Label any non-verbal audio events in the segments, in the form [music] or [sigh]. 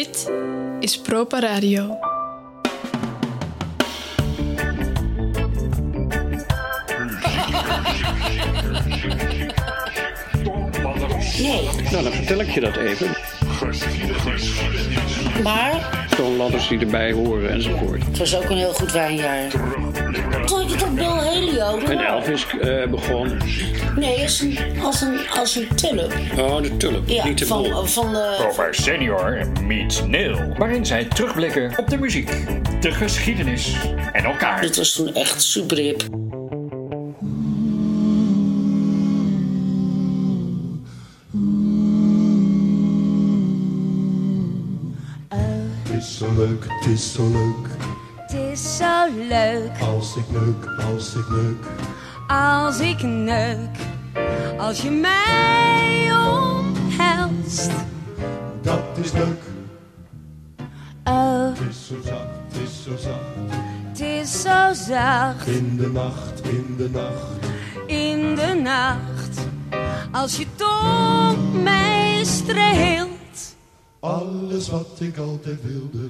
Dit is Propa Radio. Nee, Nou, dan vertel ik je dat even. maar Toonladders die erbij horen enzovoort. het was ook een heel goed wijnjaar. Toen je En Elvis eh, begon. Nee, als een, als een, als een tulp. Oh, de tulp. Ja, niet de bol. van, van de... Over Senior meets Neil. Waarin zij terugblikken op de muziek, de geschiedenis en elkaar. Dit was toen echt super hip. Het is zo leuk, het is zo leuk. Zo leuk Als ik neuk, als ik neuk. als ik neuk. Als je mij omhelst. Dat is leuk. Oh, Het is zo zacht, het is zo zacht. het is zo zacht In de nacht, in de nacht. in de nacht. Als je tong mij streelt. Alles wat ik altijd wilde.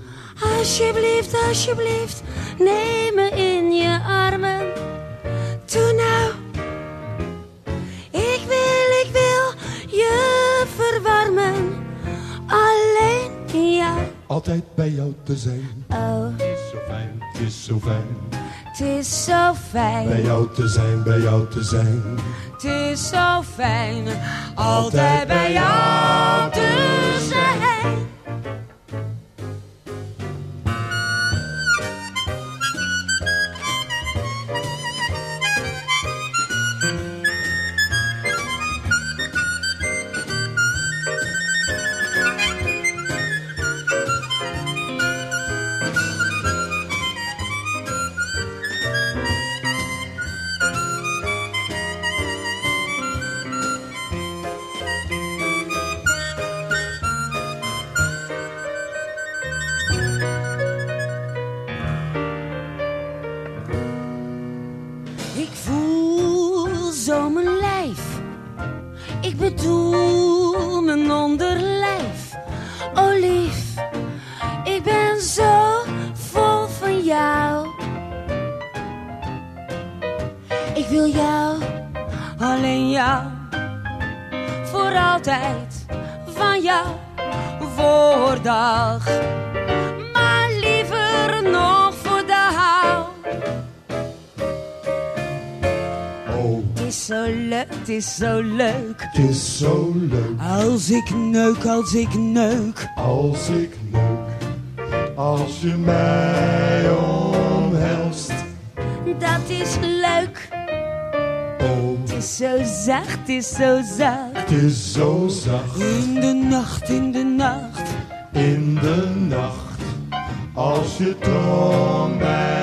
Alsjeblieft, alsjeblieft, neem me in je armen. Doe nou. Ik wil, ik wil je verwarmen. Alleen jou. Altijd bij jou te zijn. Oh, Het is zo fijn, het is zo fijn. het is zo Bij fijn. jou te zijn, bij jou te zijn. Het is zo fijn. Altijd bij jou te zijn. Is zo leuk. het is zo leuk. Als ik neuk, als ik neuk. Als ik neuk. Als je mij omhelst. Dat is leuk. Oh, Het is zo zacht, het is zo zacht. het is zo zacht. In de nacht, in de nacht. In de nacht. Als je tong. Alles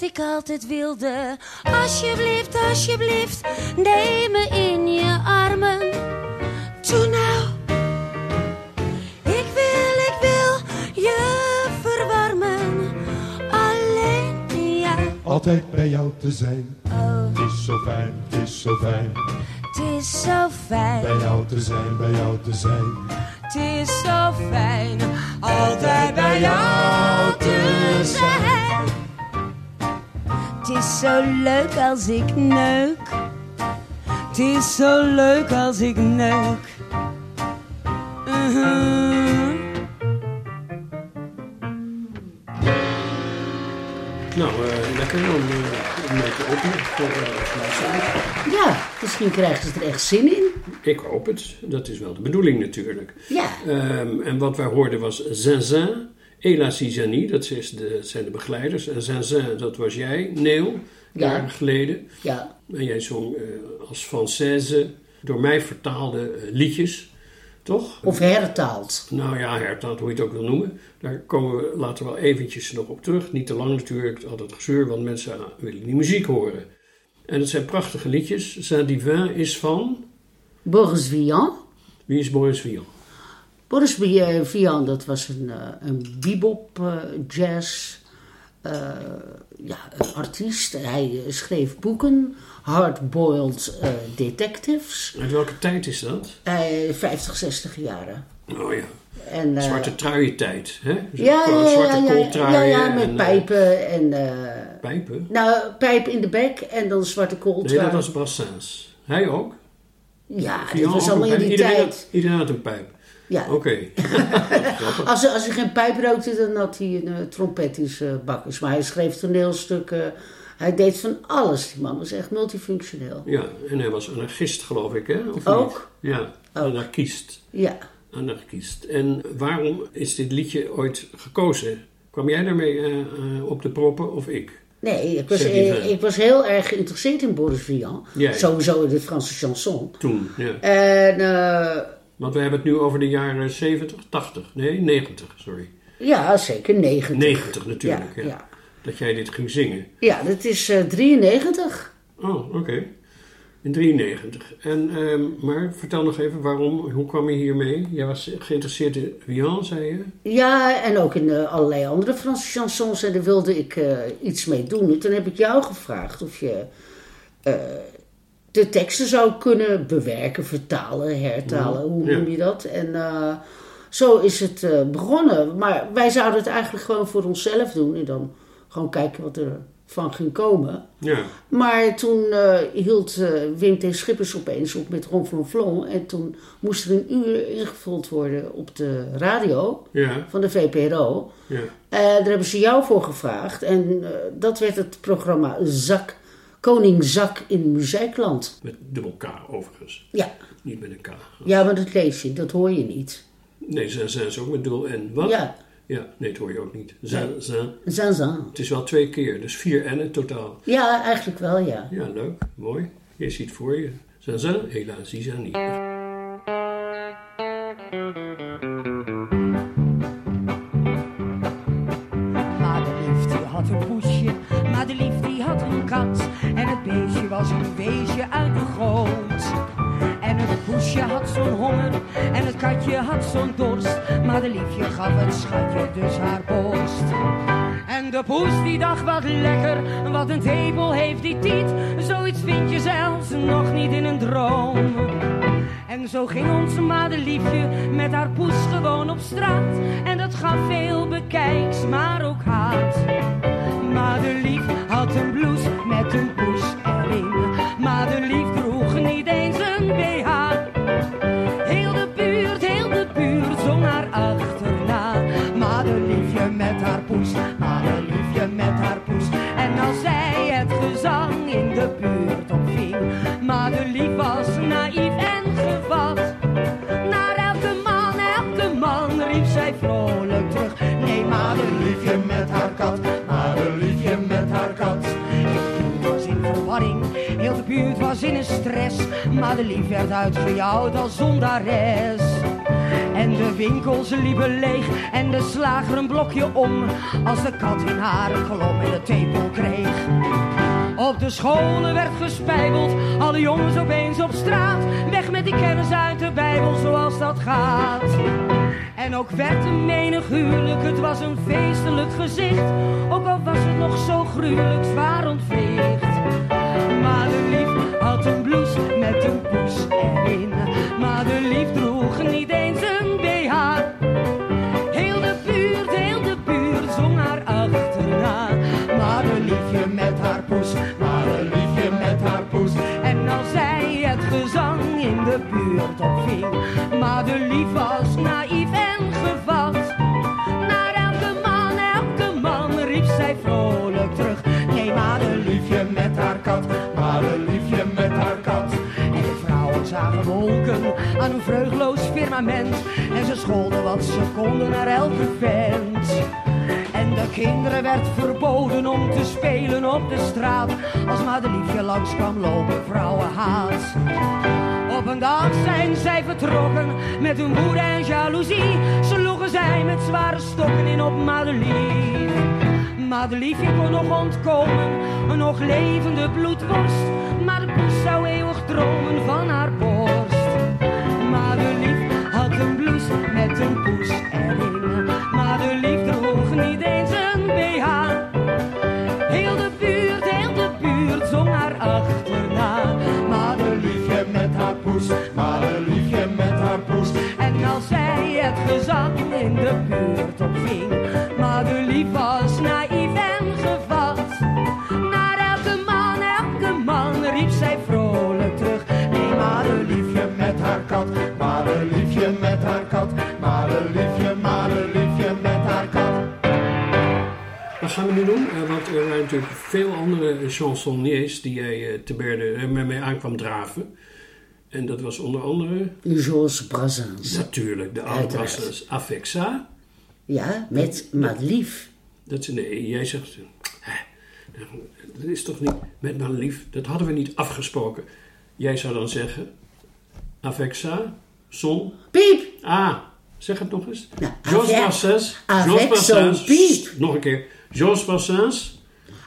wat ik altijd wilde. Alsjeblieft, alsjeblieft. Neem me in je armen. Doe nou. Ik wil, ik wil je verwarmen. Alleen jou. Altijd bij jou te zijn. Oh, Het is zo fijn, het is zo fijn. het is zo fijn. Bij jou te zijn, bij jou te zijn. Het is zo fijn altijd bij jou te zijn. Het is zo leuk als ik neuk. Het is zo leuk als ik neuk. Mhm. Nou, eh, lekker om eh, een beetje openen voor uh, Ja, misschien krijgen ze er echt zin in. Ik hoop het. Dat is wel de bedoeling natuurlijk. Ja. Ehm, en wat wij hoorden was Zinzin, Ela Zizani, dat is de, zijn de begeleiders. En Zinzin, dat was jij, Neil, Ja. jaren geleden. Ja, En jij zong eh, als Française door mij vertaalde eh, liedjes, toch? of hertaald. Nou ja, hertaald, hoe je het ook wil noemen. Daar komen we later wel eventjes nog op terug. Niet te lang natuurlijk, altijd gezeur, want mensen willen die muziek horen. En het zijn prachtige liedjes. Saint Divin is van... Boris Vian. Wie is Boris Vian? Boris Vi- Vian, dat was een, eh, een bebop eh, jazz. eh, ja, een artiest. Hij schreef boeken, Hardboiled Detectives. Uit welke tijd is dat? Hij 50, 60 jaren. Oh ja, En, zwarte truientijd. Hè? ja, zwarte ja, ja, kooltruien met en, pijpen en... pijpen? nou, pijp in de bek en dan zwarte Nee, kooltrui. dat was Brassens. Hij ook? Ja, dat was allemaal in die tijd. Iedereen had een pijp. Ja. Oké. [laughs] Als, hij- als hij geen pijp rookte, dan had hij een uh, trompet in zijn bakkers. Maar hij schreef toneelstukken. Hij deed van alles. Die man was echt multifunctioneel. Ja, en hij was anarchist, geloof ik, hè? Of Ook? Niet? Ja, anarchist. Ja. Anarchist. En waarom is dit liedje ooit gekozen? Kwam jij daarmee eh, eh, op de proppen of ik? Nee, ik was, eh, ik was heel erg geïnteresseerd in Boris Vian. Sowieso in de Franse chanson. Toen, ja. En eh, Want we hebben het nu over de jaren 70, 80. Nee, 90, sorry. ja, zeker 90. 90 natuurlijk, Ja, ja. ja. Dat jij dit ging zingen. Ja, dat is eh 93. Oh, oké. In 93. En, ehm, maar vertel nog even waarom, hoe kwam je hiermee? Jij was geïnteresseerd in Vian, zei je? Ja, en ook in eh, allerlei andere Franse chansons. En daar wilde ik eh, iets mee doen. En toen heb ik jou gevraagd of je de teksten zou kunnen bewerken, vertalen, hertalen. Hoe Ja. noem je dat? En eh, zo is het eh, begonnen. Maar wij zouden het eigenlijk gewoon voor onszelf doen. En dan gewoon kijken wat er van ging komen. Ja. Maar toen eh, hield Wim T. Schippers opeens op met Ron van Vlon. En toen moest er een uur ingevuld worden op de radio Ja, van de VPRO. ja. Daar hebben ze jou voor gevraagd. En dat werd het programma Zak, Koning Zak in Muziekland. Met dubbel K overigens. Ja. Niet met een K. ja, maar dat lees je, dat hoor je niet. Nee, zijn zijn ze ook met dubbel N. Wat? Ja, Ja, nee, dat hoor je ook niet. Zijn, zijn. zan zan. Het is wel twee keer, dus vier N in totaal. Ja, eigenlijk wel, ja. Ja, leuk, mooi. Je ziet voor je. Zijn zijn, helaas, die zijn niet. Zo'n honger en het katje had zo'n dorst. Madeliefje gaf het schatje dus haar borst. En de poes die dacht wat lekker, wat een tepel heeft die tiet. Zoiets vind je zelfs nog niet in een droom. En zo ging onze madeliefje met haar poes gewoon op straat. En dat gaf veel bekijks, maar ook was naïef en gevat. Naar elke man, elke man riep zij vrolijk terug. Nee, madeliefje met haar kat, madeliefje met haar kat. De buurt was in verwarring, heel de buurt was in een stress. Madelief werd uitgejouwd als zondares. En de winkels liepen leeg en de slager een blokje om. Als de kat in haar klom en de tepel kreeg. Op de scholen werd gespijbeld, alle jongens opeens op straat. Weg met die kennis uit de Bijbel zoals dat gaat. En ook werd een menig huwelijk, het was een feestelijk gezicht. Ook al was het nog zo gruwelijk zwaar ontveegd. Madelief had aan een vreugdloos firmament. En ze scholden wat ze konden naar elke vent. En de kinderen werd verboden om te spelen op de straat. Als madeliefje langs kwam lopen, vrouwenhaat. Op een dag zijn zij vertrokken met hun woede en jaloezie. Sloegen zij met zware stokken in op Madelief. Madeliefje kon nog ontkomen, een nog levende bloedworst. Maar de poes zou eeuwig dromen van haar met een Doen? Eh, want er waren natuurlijk veel andere chansonniers die jij eh, te Berde eh, met mij aankwam draven. En dat was onder andere, Georges Brassens. natuurlijk, de oude. Brassens Affexa. Ja, met Madelief. Dat is, nee, jij zegt, hè, dat is toch niet met mijn lief, dat hadden we niet afgesproken. Jij zou dan zeggen, Affexa, son, Piep! ah, zeg het nog eens. Nou, Georges Brassens, Georges Brassens, piep. Nog een keer, Georges Brassens,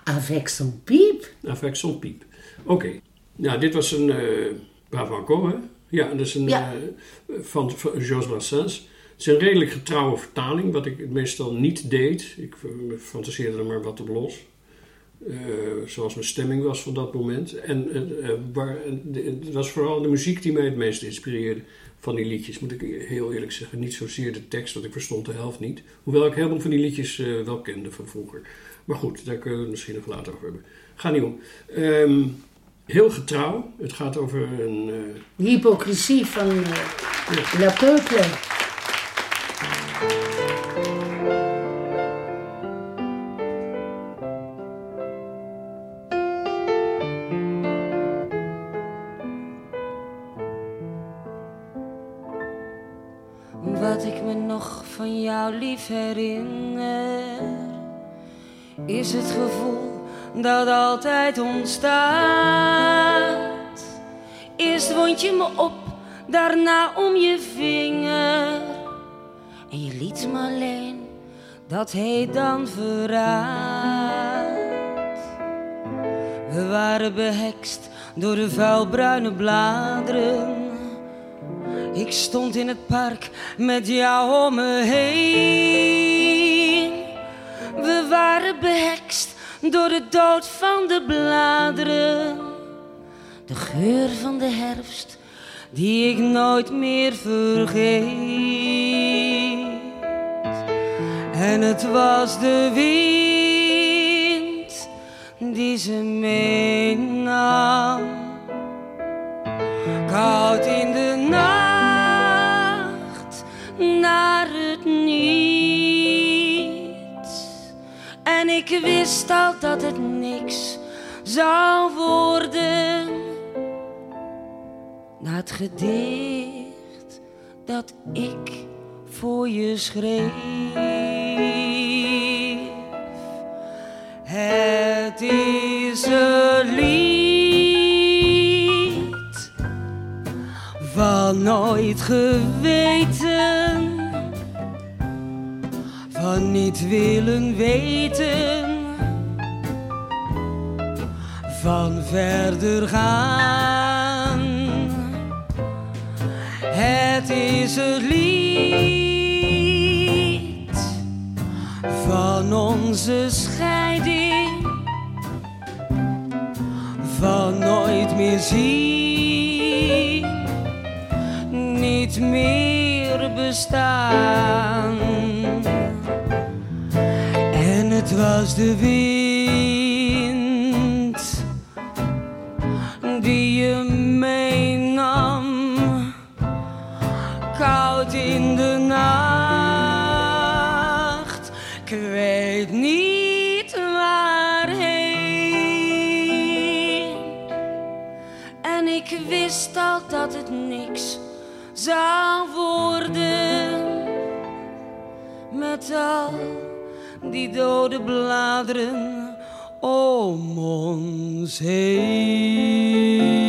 Avec son piep. Avec son piep. Oké. Nou, dit was een eh Brabanco, hè? Ja, dat is een Ja. eh, van, van Georges Brassens. Het is een redelijk getrouwe vertaling, wat ik meestal niet deed. Ik eh, fantaseerde er maar wat op los. Zoals mijn stemming was van dat moment. En eh, waar, de- het was vooral de muziek die mij het meest inspireerde van die liedjes. Moet ik heel eerlijk zeggen. Niet zozeer de tekst, want ik verstond de helft niet. Hoewel ik heel veel van die liedjes eh, wel kende van vroeger. Maar goed, daar kunnen we het misschien nog later over hebben. Ga niet om. Ehm, heel getrouw. Het gaat over een... De hypocrisie van eh La Peuple. Herinner, is het gevoel dat altijd ontstaat. Eerst wond je me op, daarna om je vinger. En je liet me alleen, dat heet dan verraad. We waren behekst door de vuilbruine bladeren. Ik stond in het park met jou om me heen. We waren behekst door de dood van de bladeren. De geur van de herfst die ik nooit meer vergeet. En het was de wind die ze meenam. Koud in de nacht naar het niets. En ik wist al dat het niks zou worden. Na het gedicht dat ik voor je schreef. Het is een lied van nooit geweten, willen weten, van verder gaan. Het is het lied van onze scheiding, van nooit meer zien, niet meer bestaan. Was de wind die je meenam koud in de nacht. Ik weet niet waarheen. En ik wist al dat het niks zou worden. Met al die dode bladeren om ons heen.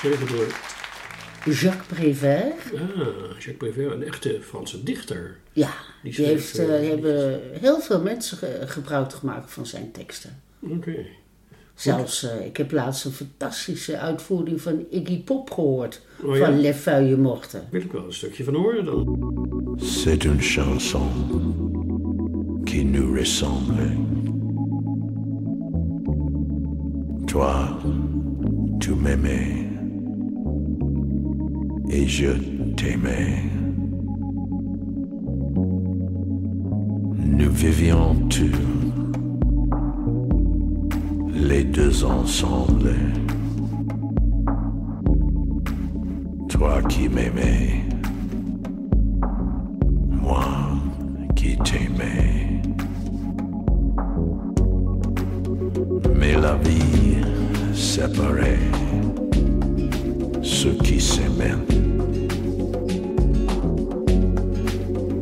Geschreven door Jacques Prévert. ah, Jacques Prévert, een echte Franse dichter. Ja, Die schreef, heeft, eh, eh, hebben heel veel mensen ge- gebruik gemaakt van zijn teksten. Oké. Zelfs, eh, ik heb laatst een fantastische uitvoering van Iggy Pop gehoord. Oh ja? Van Les Feuilles Mortes. Wil ik wel een stukje van horen dan. C'est une chanson qui nous ressemble. Toi, tu m'aimais et je t'aimais. Nous vivions tous les deux ensemble. Toi qui m'aimais moi qui t'aimais. Mais la vie séparait ceux qui s'aimaient.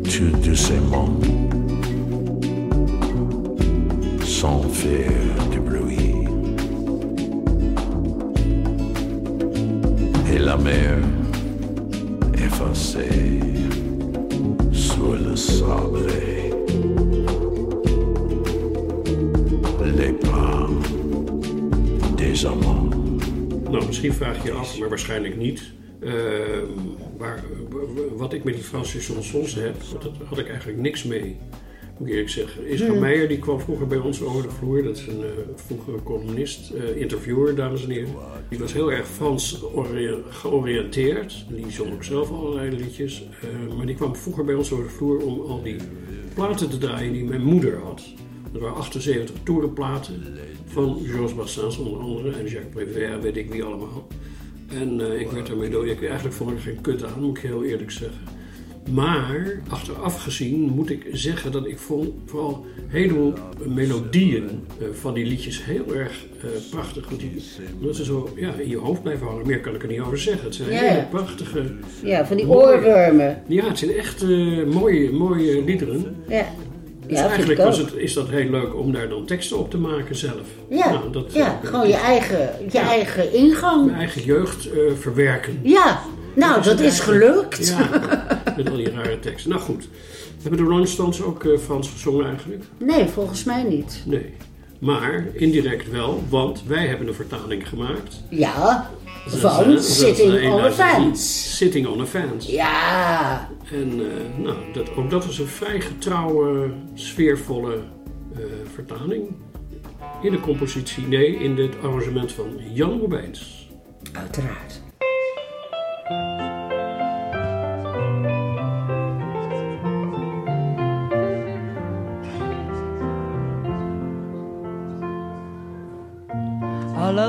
Tout doucement, sans faire du bruit. Et la mer effacée sur le sable. Les pas des amants. Nou, misschien vraag je je af, maar waarschijnlijk niet. eh, waar, wat ik met die Franse chansons heb, daar had ik eigenlijk niks mee. Moet ik eerlijk zeggen. Israël Meijer die kwam vroeger bij ons over de vloer. Dat is een eh, vroegere columnist, eh, interviewer, dames en heren. Die was heel erg Frans ori- georiënteerd. Die zong ook zelf allerlei liedjes. maar die kwam vroeger bij ons over de vloer om al die platen te draaien die mijn moeder had. Er waren 78 toerenplaten van Georges Bassins onder andere. En Jacques Prévert, weet ik wie allemaal. En eh, ik werd daarmee dood. Ik, eigenlijk vond ik geen kut aan, moet ik heel eerlijk zeggen. Maar, achteraf gezien, moet ik zeggen dat ik vond vooral een heleboel melodieën eh, van die liedjes heel erg eh, prachtig. Want die, omdat ze zo ja, in je hoofd blijven hangen. Meer kan ik er niet over zeggen. Het zijn Ja. hele prachtige... Ja, van die Mooi. oorwormen. Ja, het zijn echt mooie, mooie liederen. Ja, Dus ja eigenlijk was het, is dat heel leuk om daar dan teksten op te maken zelf. Ja, Nou, dat, ja eh, gewoon je eigen, je eigen ingang. Mijn eigen jeugd eh, verwerken. Ja, nou, Dat is dat gelukt. Ja, met al die rare teksten. Nou goed. Hebben de Rolling Stones ook eh, Frans gezongen eigenlijk? Nee, volgens mij niet. Nee. Maar indirect wel, want wij hebben een vertaling gemaakt. Ja, van is, Sitting on a 1010. Fence. Sitting on a Fence. Ja, En eh, nou, dat, ook dat was een vrij getrouwe, sfeervolle eh, vertaling. In de compositie, nee, in het arrangement van Jan Robijns. uiteraard.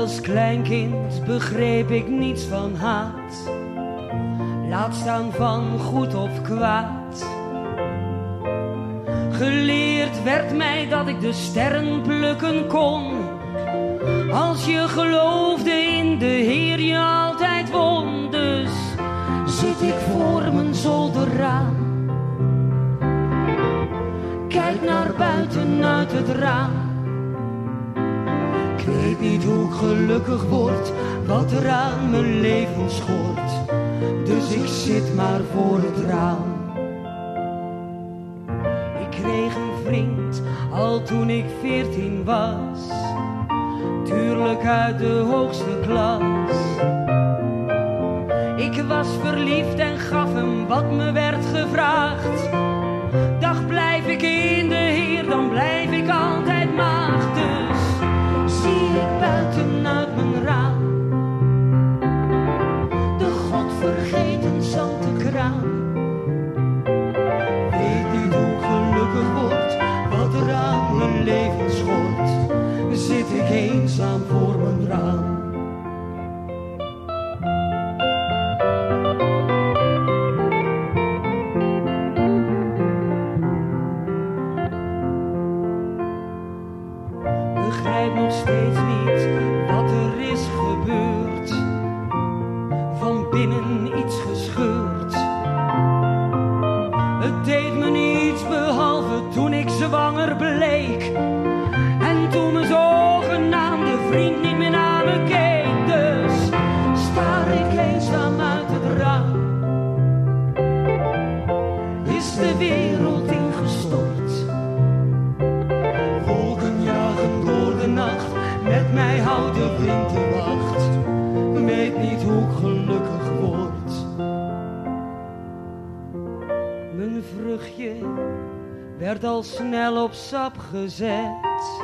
Als kleinkind begreep ik niets van haat. Laat staan van goed of kwaad. Geleerd werd mij dat ik de sterren plukken kon. Als je geloofde in de Heer je altijd won. Dus zit ik voor mijn zolderraam. Kijk naar buiten uit het raam. Ik weet niet hoe ik gelukkig word, wat er aan mijn leven schort. Dus ik zit maar voor het raam. Ik kreeg een vriend al toen ik veertien was. Tuurlijk uit de hoogste klas. Ik was verliefd en gaf hem wat me werd gevraagd. Dag blijf ik in de Heer, dan blijf binnen iets gescheurd. Werd al snel op sap gezet.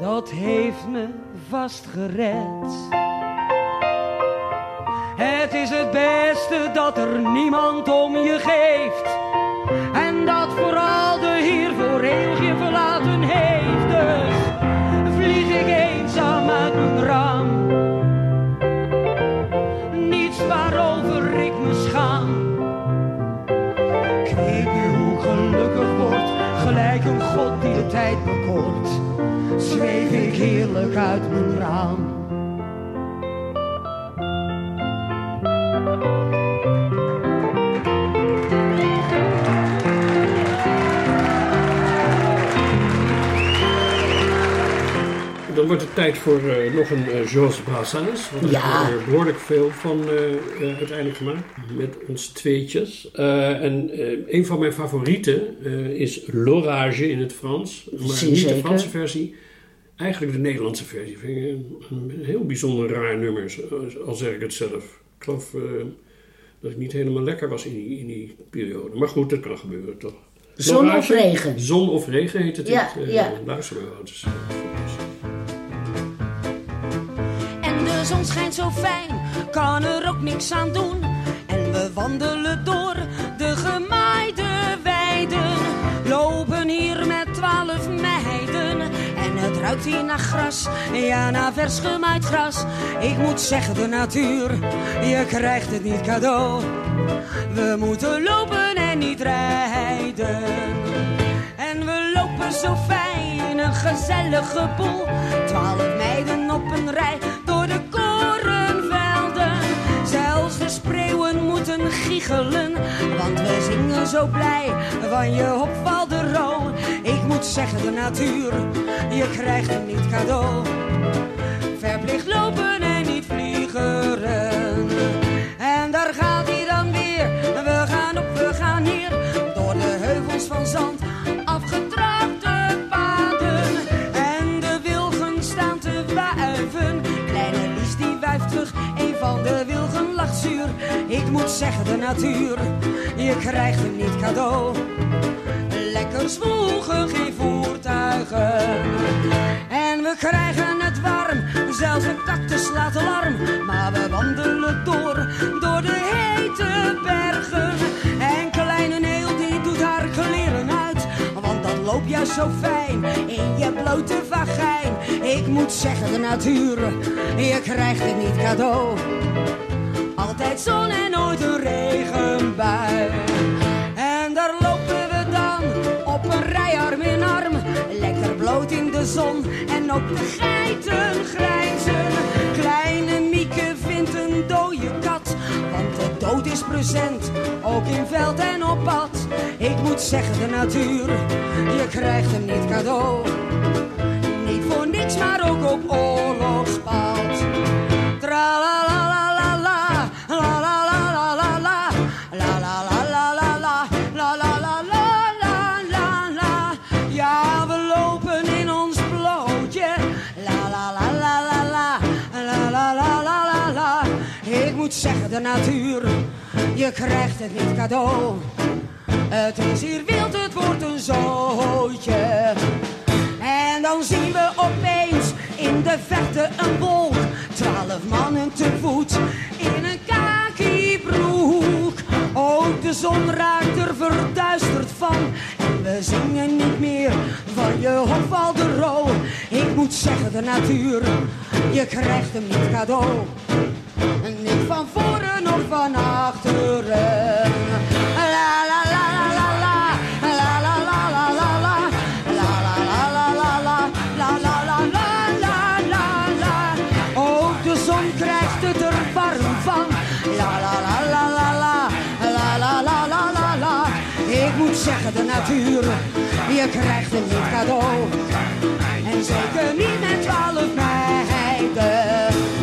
Dat heeft me vast gered. Het is het beste dat er niemand om je geeft. Gelukkig word, gelijk een God die de tijd bekort. Zweef ik heerlijk uit mijn raam. Wordt het tijd voor eh, nog een uh, Georges Brassens. Want er Ja. is er behoorlijk veel van eh, eh, uiteindelijk gemaakt. Met ons tweetjes. Eh, en eh, een van mijn favorieten eh, is L'Orage in het Frans. Maar niet de. Franse versie. Eigenlijk de Nederlandse versie. Vind ik een, heel bijzonder raar nummer. Al zeg ik het zelf. Ik geloof eh, dat ik niet helemaal lekker was in die, in die periode. Maar goed, dat kan gebeuren toch. Zon L'Orage, of regen? Zon of regen heet het. Ja, het, eh, ja. Luister maar zon schijnt zo fijn, kan er ook niks aan doen. En we wandelen door de gemaaide weiden. Lopen hier met twaalf meiden. En het ruikt hier naar gras, ja naar vers gemaaid gras. Ik moet zeggen, de natuur, je krijgt het niet cadeau. We moeten lopen en niet rijden. En we lopen zo fijn, een gezellige boel. Twaalf meiden op een rij moeten giechelen, want we zingen zo blij van je opvalt de. Ik moet zeggen, de natuur, je krijgt hem niet cadeau. Verplicht lopen en niet vliegeren. Ik moet zeggen, de natuur. Je krijgt hem niet cadeau. Lekker zwoegen, geen voertuigen. En we krijgen het warm, zelfs een cactus slaat alarm. Maar we wandelen door, door de hete bergen. En kleine Neel die doet haar kleren uit. Want dan loop jij zo fijn in je blote vagijn. Ik moet zeggen, de natuur, je krijgt het niet cadeau. Altijd zon en nooit een regenbui. En daar lopen we dan op een rij arm in arm. Lekker bloot in de zon en op de geiten grijzen. Kleine Mieke vindt een dode kat. Want de dood is present, ook in veld en op pad. Ik moet zeggen, de natuur, je krijgt hem niet cadeau. Niet voor niks, maar ook op oorlogspad. Je krijgt het niet cadeau. Het is hier wild, het wordt een zootje. En dan zien we opeens in de verte een wolk. Twaalf mannen te voet in een kakibroek. Ook de zon raakt er verduisterd van. En we zingen niet meer van je Hofwalderoo. Ik moet zeggen, de natuur, je krijgt hem niet cadeau. Niet van voren of van achteren. La la la la la la. La la la la la la. La la la la la la. La la la. Ook de zon krijgt het er warm van. La la la la la la. La la la la la la. Ik moet zeggen, de natuur, je krijgt het niet cadeau. En zeker niet met twaalf meiden.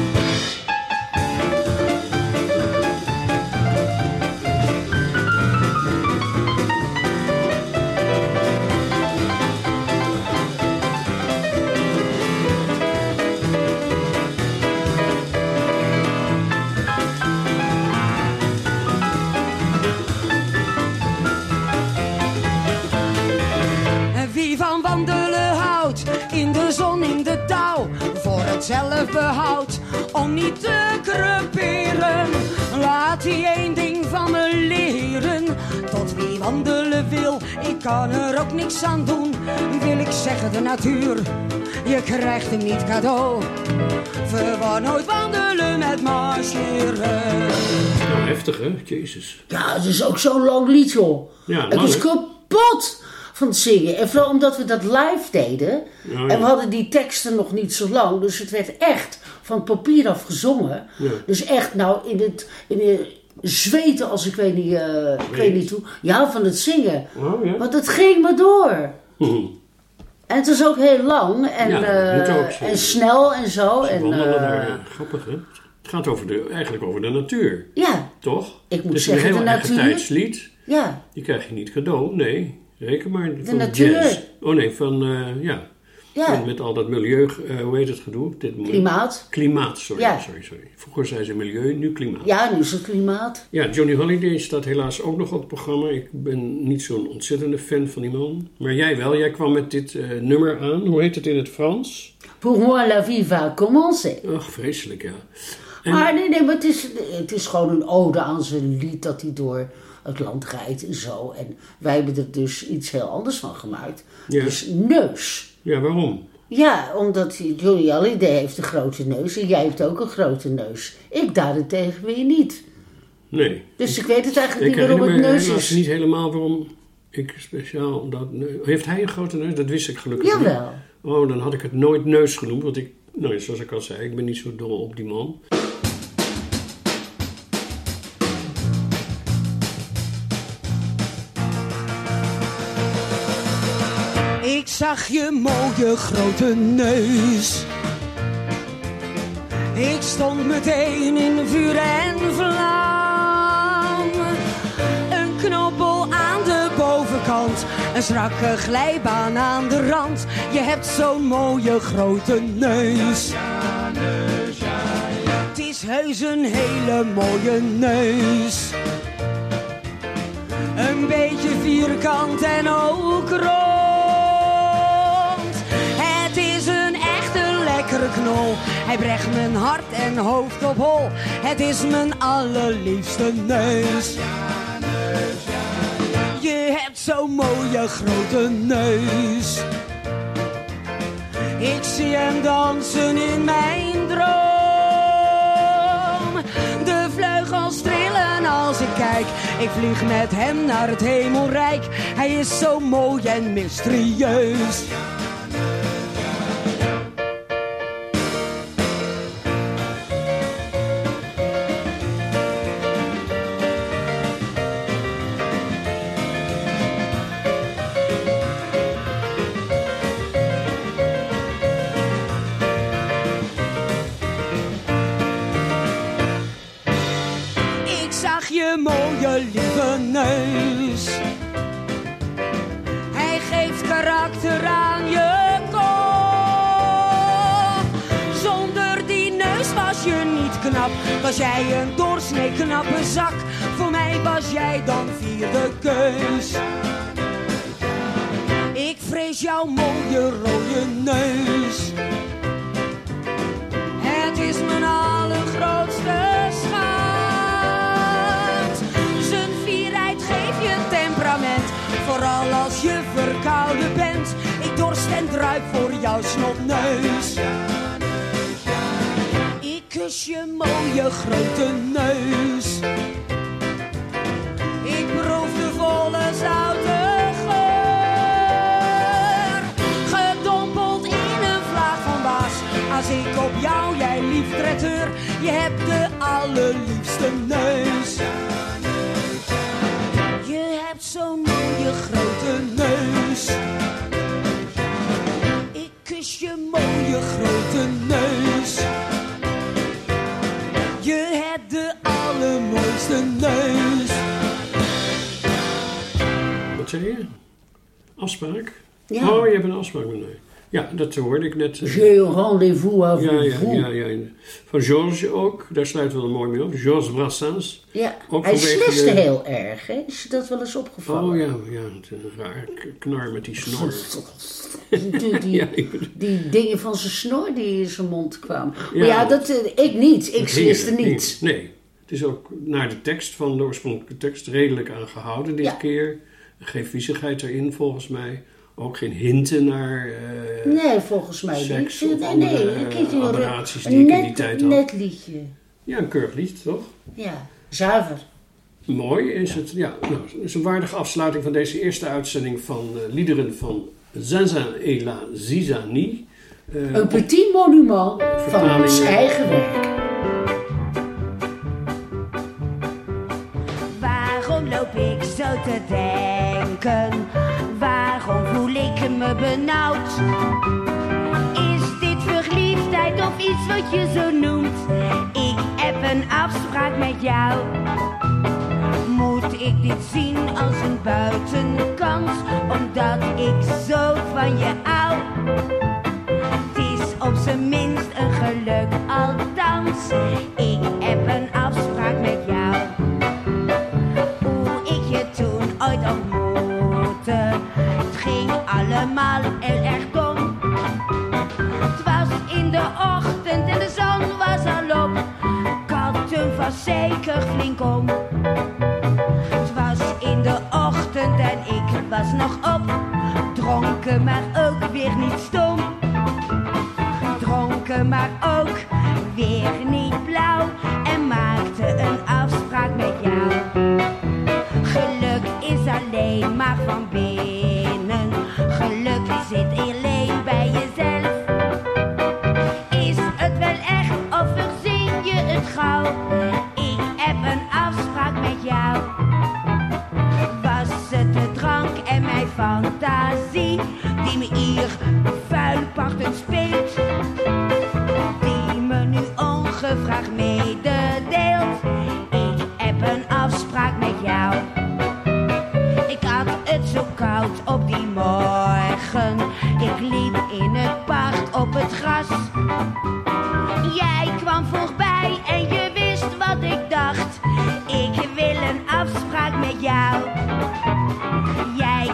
Niet te creperen. Laat hij één ding van me leren. Tot wie wandelen wil, ik kan er ook niks aan doen. Wil ik zeggen de natuur, je krijgt hem niet cadeau. Verwar nooit wandelen met marcheren. Nou, heftig hè? Jezus. Ja, het is ook zo'n lang lied, joh. Ja, was hè? kapot van het zingen. En vooral omdat we dat live deden. ja. En we hadden die teksten nog niet zo lang. Dus het werd echt van papier af gezongen. Ja. Dus echt, nou, in het, in het zweten als ik weet niet, ik weet niet hoe. Ja, van het zingen. Oh ja. Want het ging maar door. Hm. En het was ook heel lang en, Ja, eh, en snel en zo. En, ja. Grappig hè? Het gaat over de, eigenlijk over de natuur, ja, toch? Ik moet zeggen, een de heel natuur- tijdslied. ja, Die krijg je niet cadeau, nee. Reken maar van natuur. jazz. Oh nee, van, ja. Ja. Met, met al dat milieu, eh, hoe heet het gedoe? Dit moment? Klimaat. Klimaat, sorry, Ja. sorry, sorry. Vroeger zei ze milieu, nu klimaat. Ja, nu is het klimaat. Ja, Johnny Holiday staat helaas ook nog op het programma. Ik ben niet zo'n ontzettende fan van die man. Maar jij wel, jij kwam met dit eh, nummer aan. Hoe heet het in het Frans? Pour moi la vie va commencer. Ach, vreselijk, ja. En- Maar nee, nee, maar het is, het is gewoon een ode aan zijn lied dat hij door het land rijdt en zo. En wij hebben er dus iets heel anders van gemaakt. Ja. Dus neus. Ja, waarom? Ja, omdat Johnny Hallyday heeft een grote neus en jij hebt ook een grote neus. Ik daarentegen weer niet. Nee. Dus ik weet het eigenlijk Ik niet waarom het neus is. niet helemaal waarom ik speciaal dat... Heeft hij een grote neus? Dat wist ik gelukkig niet. Jawel. Oh, dan had ik het nooit neus genoemd. Want ik, nou, zoals ik al zei, ik ben niet zo dol op die man. Zag je mooie grote neus. Ik stond meteen in vuur en vlam. Een knobbel aan de bovenkant, een strakke glijbaan aan de rand. Je hebt zo'n mooie grote neus. Het is heus een hele mooie neus. Een beetje vierkant en ook rond. Hij brengt mijn hart en hoofd op hol. Het is mijn allerliefste neus. Je hebt zo'n mooie grote neus. Ik zie hem dansen in mijn droom. De vleugels trillen als ik kijk. Ik vlieg met hem naar het hemelrijk. Hij is zo mooi en mysterieus. Jij een doorsnee knappe zak. Voor mij was jij dan vierde keus. Ik vrees jouw mooie rode neus. Het is mijn allergrootste schat. Zijn fierheid geeft je temperament. Vooral als je verkouden bent. Ik dorst en druip voor jouw snotneus. Je mooie grote neus. Ik proef de volle zoute geur. Gedompeld in een vlaag van baas. Als ik op jou, jij lief traiteur. Je hebt zei je? Afspraak? Ja. Oh, je hebt een afspraak met mij. Ja, dat hoorde ik net. eh, un rendez-vous avec ja, ja, ja, ja. Van Georges ook, daar sluiten we dan mooi mee op. Georges Brassens. Ja, Ook hij sliste de- heel erg, hè? Is je dat wel eens opgevallen? Oh ja, ja, het is een raar knar met die snor. [laughs] Die, die, Ja, dingen van zijn snor die in zijn mond kwamen. Ja. Maar ja, dat, eh, ik niet. Ik sliste niet. Nee, het is ook naar de tekst van de oorspronkelijke tekst redelijk aangehouden dit Ja. keer. Geen viezigheid erin volgens mij. Ook geen hinten naar... eh, Nee, volgens mij Seks niet. of Nee, andere, nee, eh, ik aberraties die een ik in die net, tijd had. net liedje. Ja, een keurig lied, toch? Ja, zuiver. Mooi is het. Ja, nou, het is een waardige afsluiting van deze eerste uitzending van eh, liederen van Zaza et la Zizani. Eh, Een petit monument van ons eigen werk. Waarom loop ik zo te denken? Waarom voel ik me benauwd? Is dit verliefdheid of iets wat je zo noemt? Ik heb een afspraak met jou. Moet ik dit zien als een buitenkans? Omdat ik zo van je hou. Het is op zijn minst een geluk, althans. Ik heb een afspraak met jou allemaal heel erg dom. Het was in de ochtend en de zon was al op. Hem vast zeker flink om. Het was in de ochtend en ik was nog op. Dronken, maar ook weer niet stom. Dronken, maar ook weer niet blauw. En maakte een afspraak met jou. Geluk is alleen maar van binnen.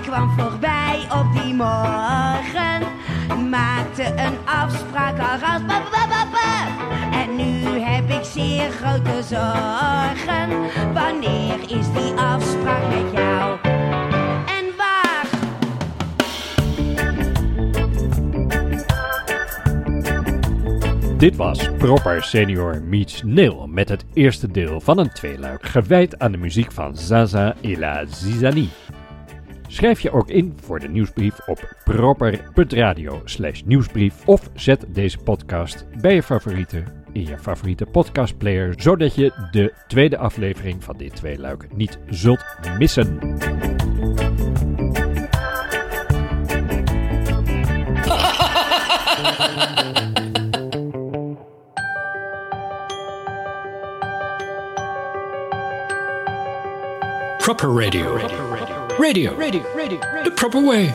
Kwam voorbij op die morgen. Maakte een afspraak al ras. En nu heb ik zeer grote zorgen. Wanneer is die afspraak met jou? En waar? Dit was Proper Senior Meets Nil met het eerste deel van een tweeluik gewijd aan de muziek van Zaza Ela Zizani. Schrijf je ook in voor de nieuwsbrief op proper.radio nieuwsbrief of zet deze podcast bij je favoriete in je favoriete podcastplayer, zodat je de tweede aflevering van dit tweeluik niet zult missen. Proper radio. Radio. Radio. Radio. The proper way.